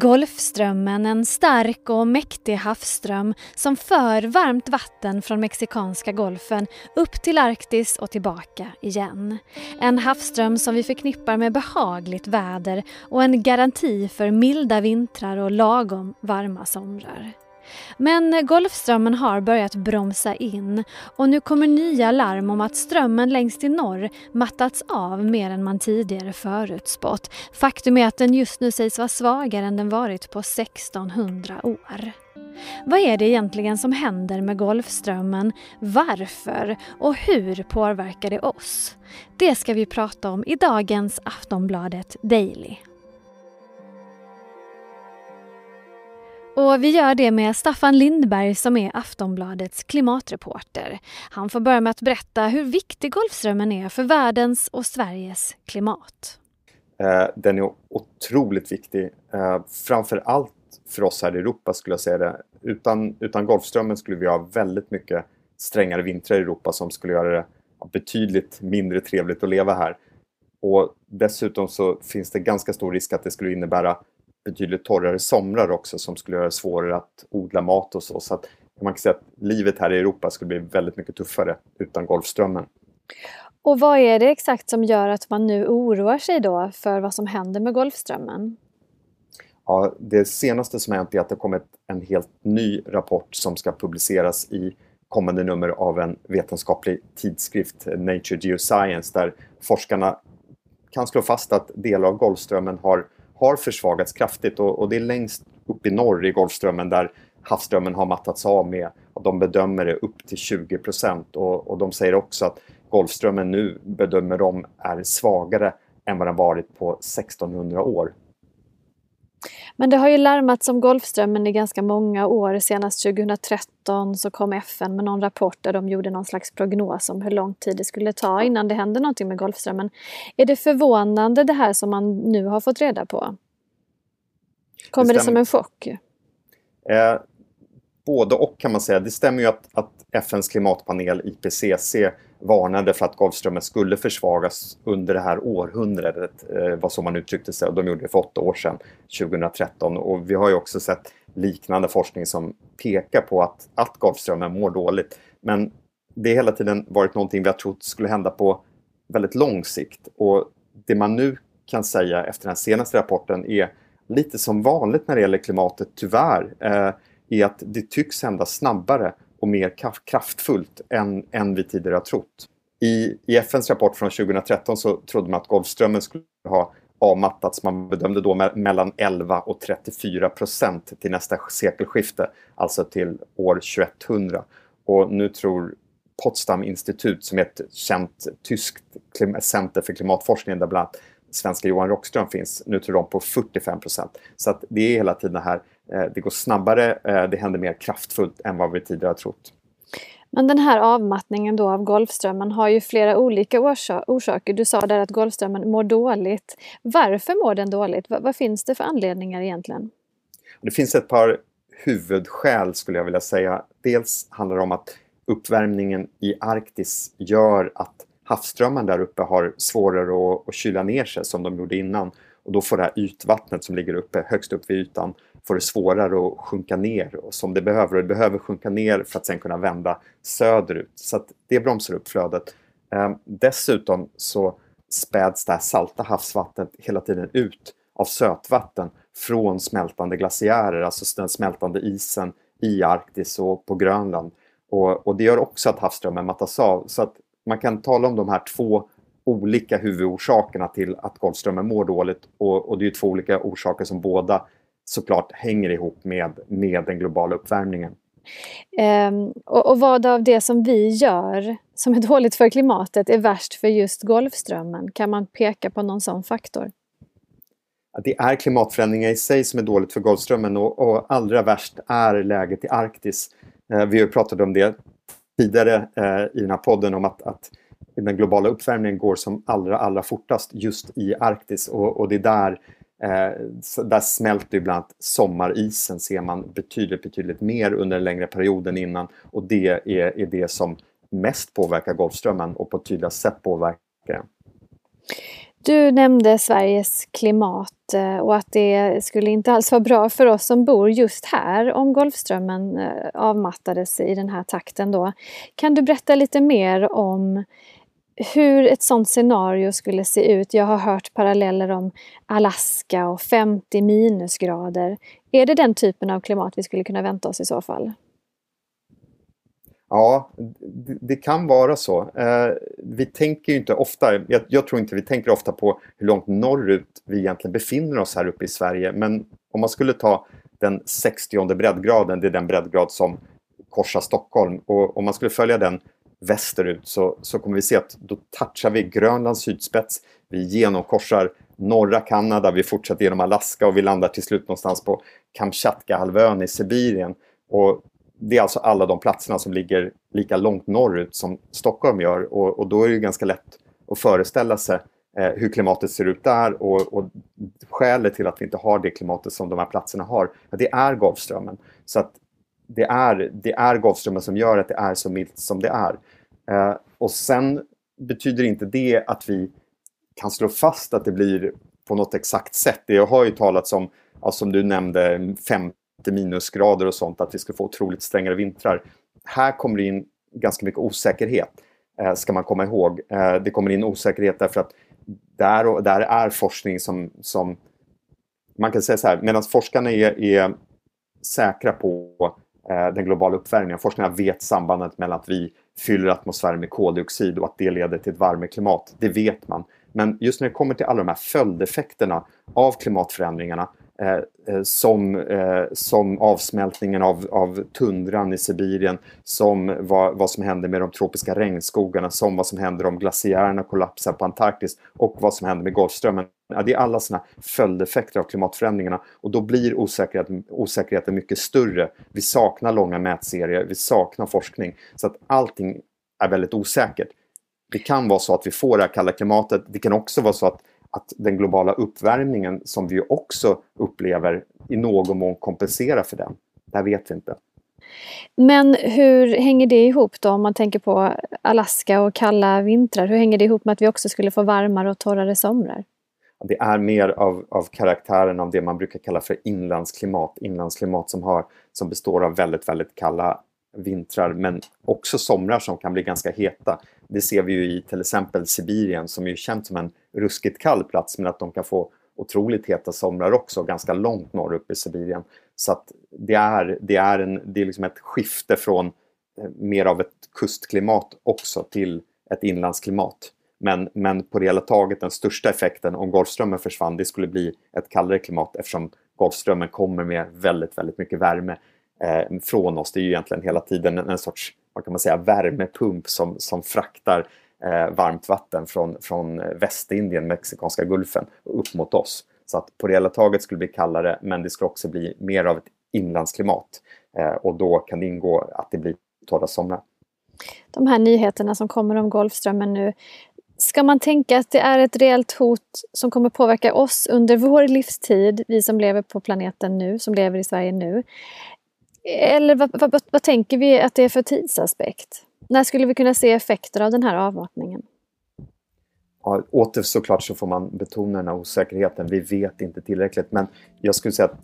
Golfströmmen, en stark och mäktig havsström som för varmt vatten från Mexikanska golfen upp till Arktis och tillbaka igen. En havsström som vi förknippar med behagligt väder och en garanti för milda vintrar och lagom varma somrar. Men Golfströmmen har börjat bromsa in och nu kommer nya larm om att strömmen längst i norr mattats av mer än man tidigare förutspått. Faktum är att den just nu sägs vara svagare än den varit på 1600 år. Vad är det egentligen som händer med Golfströmmen? Varför? Och hur påverkar det oss? Det ska vi prata om i dagens Aftonbladet Daily. Och vi gör det med Staffan Lindberg som är Aftonbladets klimatreporter. Han får börja med att berätta hur viktig Golfströmmen är för världens och Sveriges klimat. Eh, den är otroligt viktig. Eh, Framför allt för oss här i Europa skulle jag säga det. Utan, utan Golfströmmen skulle vi ha väldigt mycket strängare vintrar i Europa som skulle göra det betydligt mindre trevligt att leva här. Och dessutom så finns det ganska stor risk att det skulle innebära betydligt torrare somrar också som skulle göra det svårare att odla mat och så. Så att man kan säga att livet här i Europa skulle bli väldigt mycket tuffare utan Golfströmmen. Och vad är det exakt som gör att man nu oroar sig då för vad som händer med Golfströmmen? Ja, det senaste som hänt är att det kommit en helt ny rapport som ska publiceras i kommande nummer av en vetenskaplig tidskrift, Nature Geoscience, där forskarna kan slå fast att delar av Golfströmmen har har försvagats kraftigt och, och det är längst upp i norr i Golfströmmen där havsströmmen har mattats av med, och de bedömer det upp till 20 procent och, och de säger också att Golfströmmen nu bedömer de är svagare än vad den varit på 1600 år. Men det har ju larmats om Golfströmmen i ganska många år. Senast 2013 så kom FN med någon rapport där de gjorde någon slags prognos om hur lång tid det skulle ta innan det hände någonting med Golfströmmen. Är det förvånande det här som man nu har fått reda på? Kommer det, det som en chock? Eh, både och kan man säga. Det stämmer ju att, att FNs klimatpanel IPCC varnade för att Golfströmmen skulle försvagas under det här århundradet, eh, var så man uttryckte sig. Och de gjorde det för åtta år sedan, 2013. Och vi har ju också sett liknande forskning som pekar på att, att Golfströmmen mår dåligt. Men det har hela tiden varit någonting vi har trott skulle hända på väldigt lång sikt. Och det man nu kan säga efter den senaste rapporten är lite som vanligt när det gäller klimatet, tyvärr, eh, är att det tycks hända snabbare och mer kraftfullt än, än vi tidigare har trott. I, I FNs rapport från 2013 så trodde man att Golfströmmen skulle ha avmattats. Man bedömde då me mellan 11 och 34 procent till nästa sekelskifte, alltså till år 2100. Och nu tror Potsdam institut som är ett känt tyskt center för klimatforskning där bland annat svenska Johan Rockström finns, nu tror de på 45 procent. Så att det är hela tiden det här, det går snabbare, eh, det händer mer kraftfullt än vad vi tidigare har trott. Men den här avmattningen då av Golfströmmen har ju flera olika orsaker. Du sa där att Golfströmmen mår dåligt. Varför mår den dåligt? vad finns det för anledningar egentligen? Det finns ett par huvudskäl skulle jag vilja säga. Dels handlar det om att uppvärmningen i Arktis gör att havsströmmar där uppe har svårare att, att kyla ner sig som de gjorde innan. Och då får det här ytvattnet som ligger uppe högst upp vid ytan får det svårare att sjunka ner och som det behöver. Och det behöver sjunka ner för att sen kunna vända söderut. Så att det bromsar upp flödet. Ehm, dessutom så späds det här salta havsvattnet hela tiden ut av sötvatten från smältande glaciärer, alltså den smältande isen i Arktis och på Grönland. Och, och det gör också att havsströmmen mattas av. Så att man kan tala om de här två olika huvudorsakerna till att Golfströmmen mår dåligt och, och det är två olika orsaker som båda såklart hänger ihop med, med den globala uppvärmningen. Um, och, och, vad av det som vi gör som är dåligt för klimatet är värst för just Golfströmmen? Kan man peka på någon sån faktor? Det är klimatförändringar i sig som är dåligt för Golfströmmen och, och allra värst är läget i Arktis. Uh, vi har pratat om det tidigare eh, i den här podden om att, att den globala uppvärmningen går som allra, allra fortast just i Arktis och, och det är där Eh, där smälter ju bland annat sommarisen ser man betydligt, betydligt mer under en längre period än innan och det är, är det som mest påverkar Golfströmmen och på ett tydligast sätt påverkar den. Du nämnde Sveriges klimat eh, och att det skulle inte alls vara bra för oss som bor just här om Golfströmmen eh, avmattades i den här takten då. Kan du berätta lite mer om hur ett sådant scenario skulle se ut? Jag har hört paralleller om Alaska och 50 minusgrader. Är det den typen av klimat vi skulle kunna vänta oss i så fall? Ja, det, kan vara så. Eh, vi tänker inte ofta, jag, jag, tror inte vi tänker ofta på hur långt norrut vi egentligen befinner oss här uppe i Sverige. Men om man skulle ta den 60 breddgraden, det är den breddgrad som korsar Stockholm. Och om man skulle följa den västerut så, så kommer vi se att då touchar vi Grönlands sydspets. Vi genomkorsar norra Kanada, vi fortsätter genom Alaska och vi landar till slut någonstans på Kamtjatka-halvön i Sibirien. Och det är alltså alla de platserna som ligger lika långt norrut som Stockholm gör och, och då är det ganska lätt att föreställa sig eh, hur klimatet ser ut där och, och skälet till att vi inte har det klimatet som de här platserna har, det är Golfströmmen. Så att det är, det är Golfströmmen som gör att det är så milt som det är. Eh, och sen betyder inte det att vi kan slå fast att det blir på något exakt sätt. Det har ju talats om, ja, som du nämnde, 50 minusgrader och sånt, att vi ska få otroligt strängare vintrar. Här kommer det in ganska mycket osäkerhet, eh, ska man komma ihåg. Eh, det kommer in osäkerhet därför att där, där är forskning som, som man kan säga så här, medan forskarna är, är säkra på Eh, den globala uppvärmningen, forskarna vet sambandet mellan att vi fyller atmosfären med koldioxid och att det leder till ett varmare klimat. det vet man. Men just när det kommer till alla de här följdeffekterna av klimatförändringarna eh, eh, som, eh, som avsmältningen av, av tundran i Sibirien, som vad, vad som händer med de tropiska regnskogarna, som vad som händer om glaciärerna kollapsar på Antarktis och vad som händer med Golfströmmen. Ja, det är alla sådana följdeffekter av klimatförändringarna och då blir osäkerheten, osäkerheten mycket större. Vi saknar långa mätserier, vi saknar forskning så att allting är väldigt osäkert. Det kan vara så att vi får det här kalla klimatet. Det kan också vara så att att den globala uppvärmningen som vi också upplever i någon mån kompenserar för den. Det här vet vi inte. Men hur hänger det ihop då om man tänker på Alaska och kalla vintrar? Hur hänger det ihop med att vi också skulle få varmare och torrare somrar? Det är mer av, av karaktären av det man brukar kalla för inlandsklimat. Inlandsklimat som, har, som består av väldigt, väldigt kalla vintrar men också somrar som kan bli ganska heta. Det ser vi ju i till exempel Sibirien som är känt som en ruskigt kall plats men att de kan få otroligt heta somrar också ganska långt norr upp i Sibirien. Så att det är, det är, en, det är liksom ett skifte från eh, mer av ett kustklimat också till ett inlandsklimat. Men, men på det hela taget den största effekten om Golfströmmen försvann det skulle bli ett kallare klimat eftersom Golfströmmen kommer med väldigt, väldigt mycket värme eh, från oss. Det är ju egentligen hela tiden en, en sorts vad kan man säga, värmepump som, som fraktar eh, varmt vatten från, från eh, Västindien, Mexikanska gulfen, upp mot oss. Så att på det hela taget skulle det bli kallare men det skulle också bli mer av ett inlandsklimat eh, och då kan det ingå att det blir torra somrar. De här nyheterna som kommer om Golfströmmen nu, Ska man tänka att det är ett reellt hot som kommer påverka oss under vår livstid, vi som lever på planeten nu, som lever i Sverige nu? Eller vad, vad, vad, tänker vi att det är för tidsaspekt? När skulle vi kunna se effekter av den här avmattningen? Ja, åter såklart så får man betona den här osäkerheten. Vi vet inte tillräckligt. Men jag skulle säga att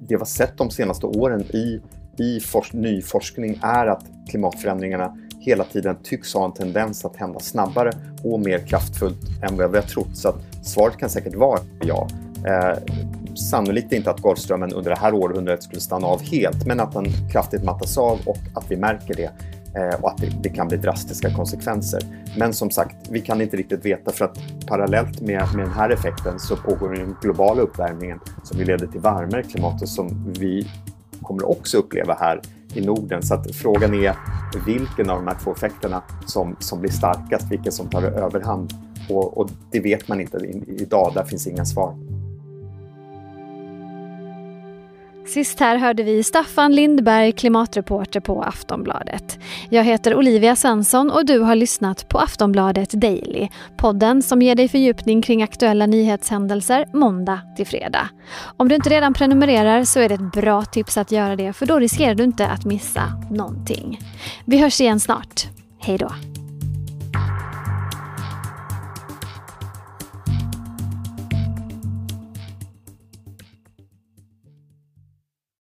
det vi har sett de senaste åren i, i forsk ny forskning är att klimatförändringarna hela tiden tycks ha en tendens att hända snabbare och mer kraftfullt än vad vi har trott. Så att svaret kan säkert vara ja. Eh, sannolikt inte att Golfströmmen under det här århundradet skulle stanna av helt, men att den kraftigt mattas av och att vi märker det eh, och att det, det, kan bli drastiska konsekvenser. Men som sagt, vi kan inte riktigt veta för att parallellt med, med den här effekten så pågår den globala uppvärmningen som leder till varmare klimat och som vi kommer också uppleva här i Norden. Så att frågan är vilken av de här två effekterna som, som blir starkast, vilken som tar överhand. Och, och det vet man inte idag, där finns inga svar. Sist här hörde vi Staffan Lindberg, klimatreporter på Aftonbladet. Jag heter Olivia Svensson och du har lyssnat på Aftonbladet Daily. Podden som ger dig fördjupning kring aktuella nyhetshändelser måndag till fredag. Om du inte redan prenumererar så är det ett bra tips att göra det för då riskerar du inte att missa någonting. Vi hörs igen snart. Hej då!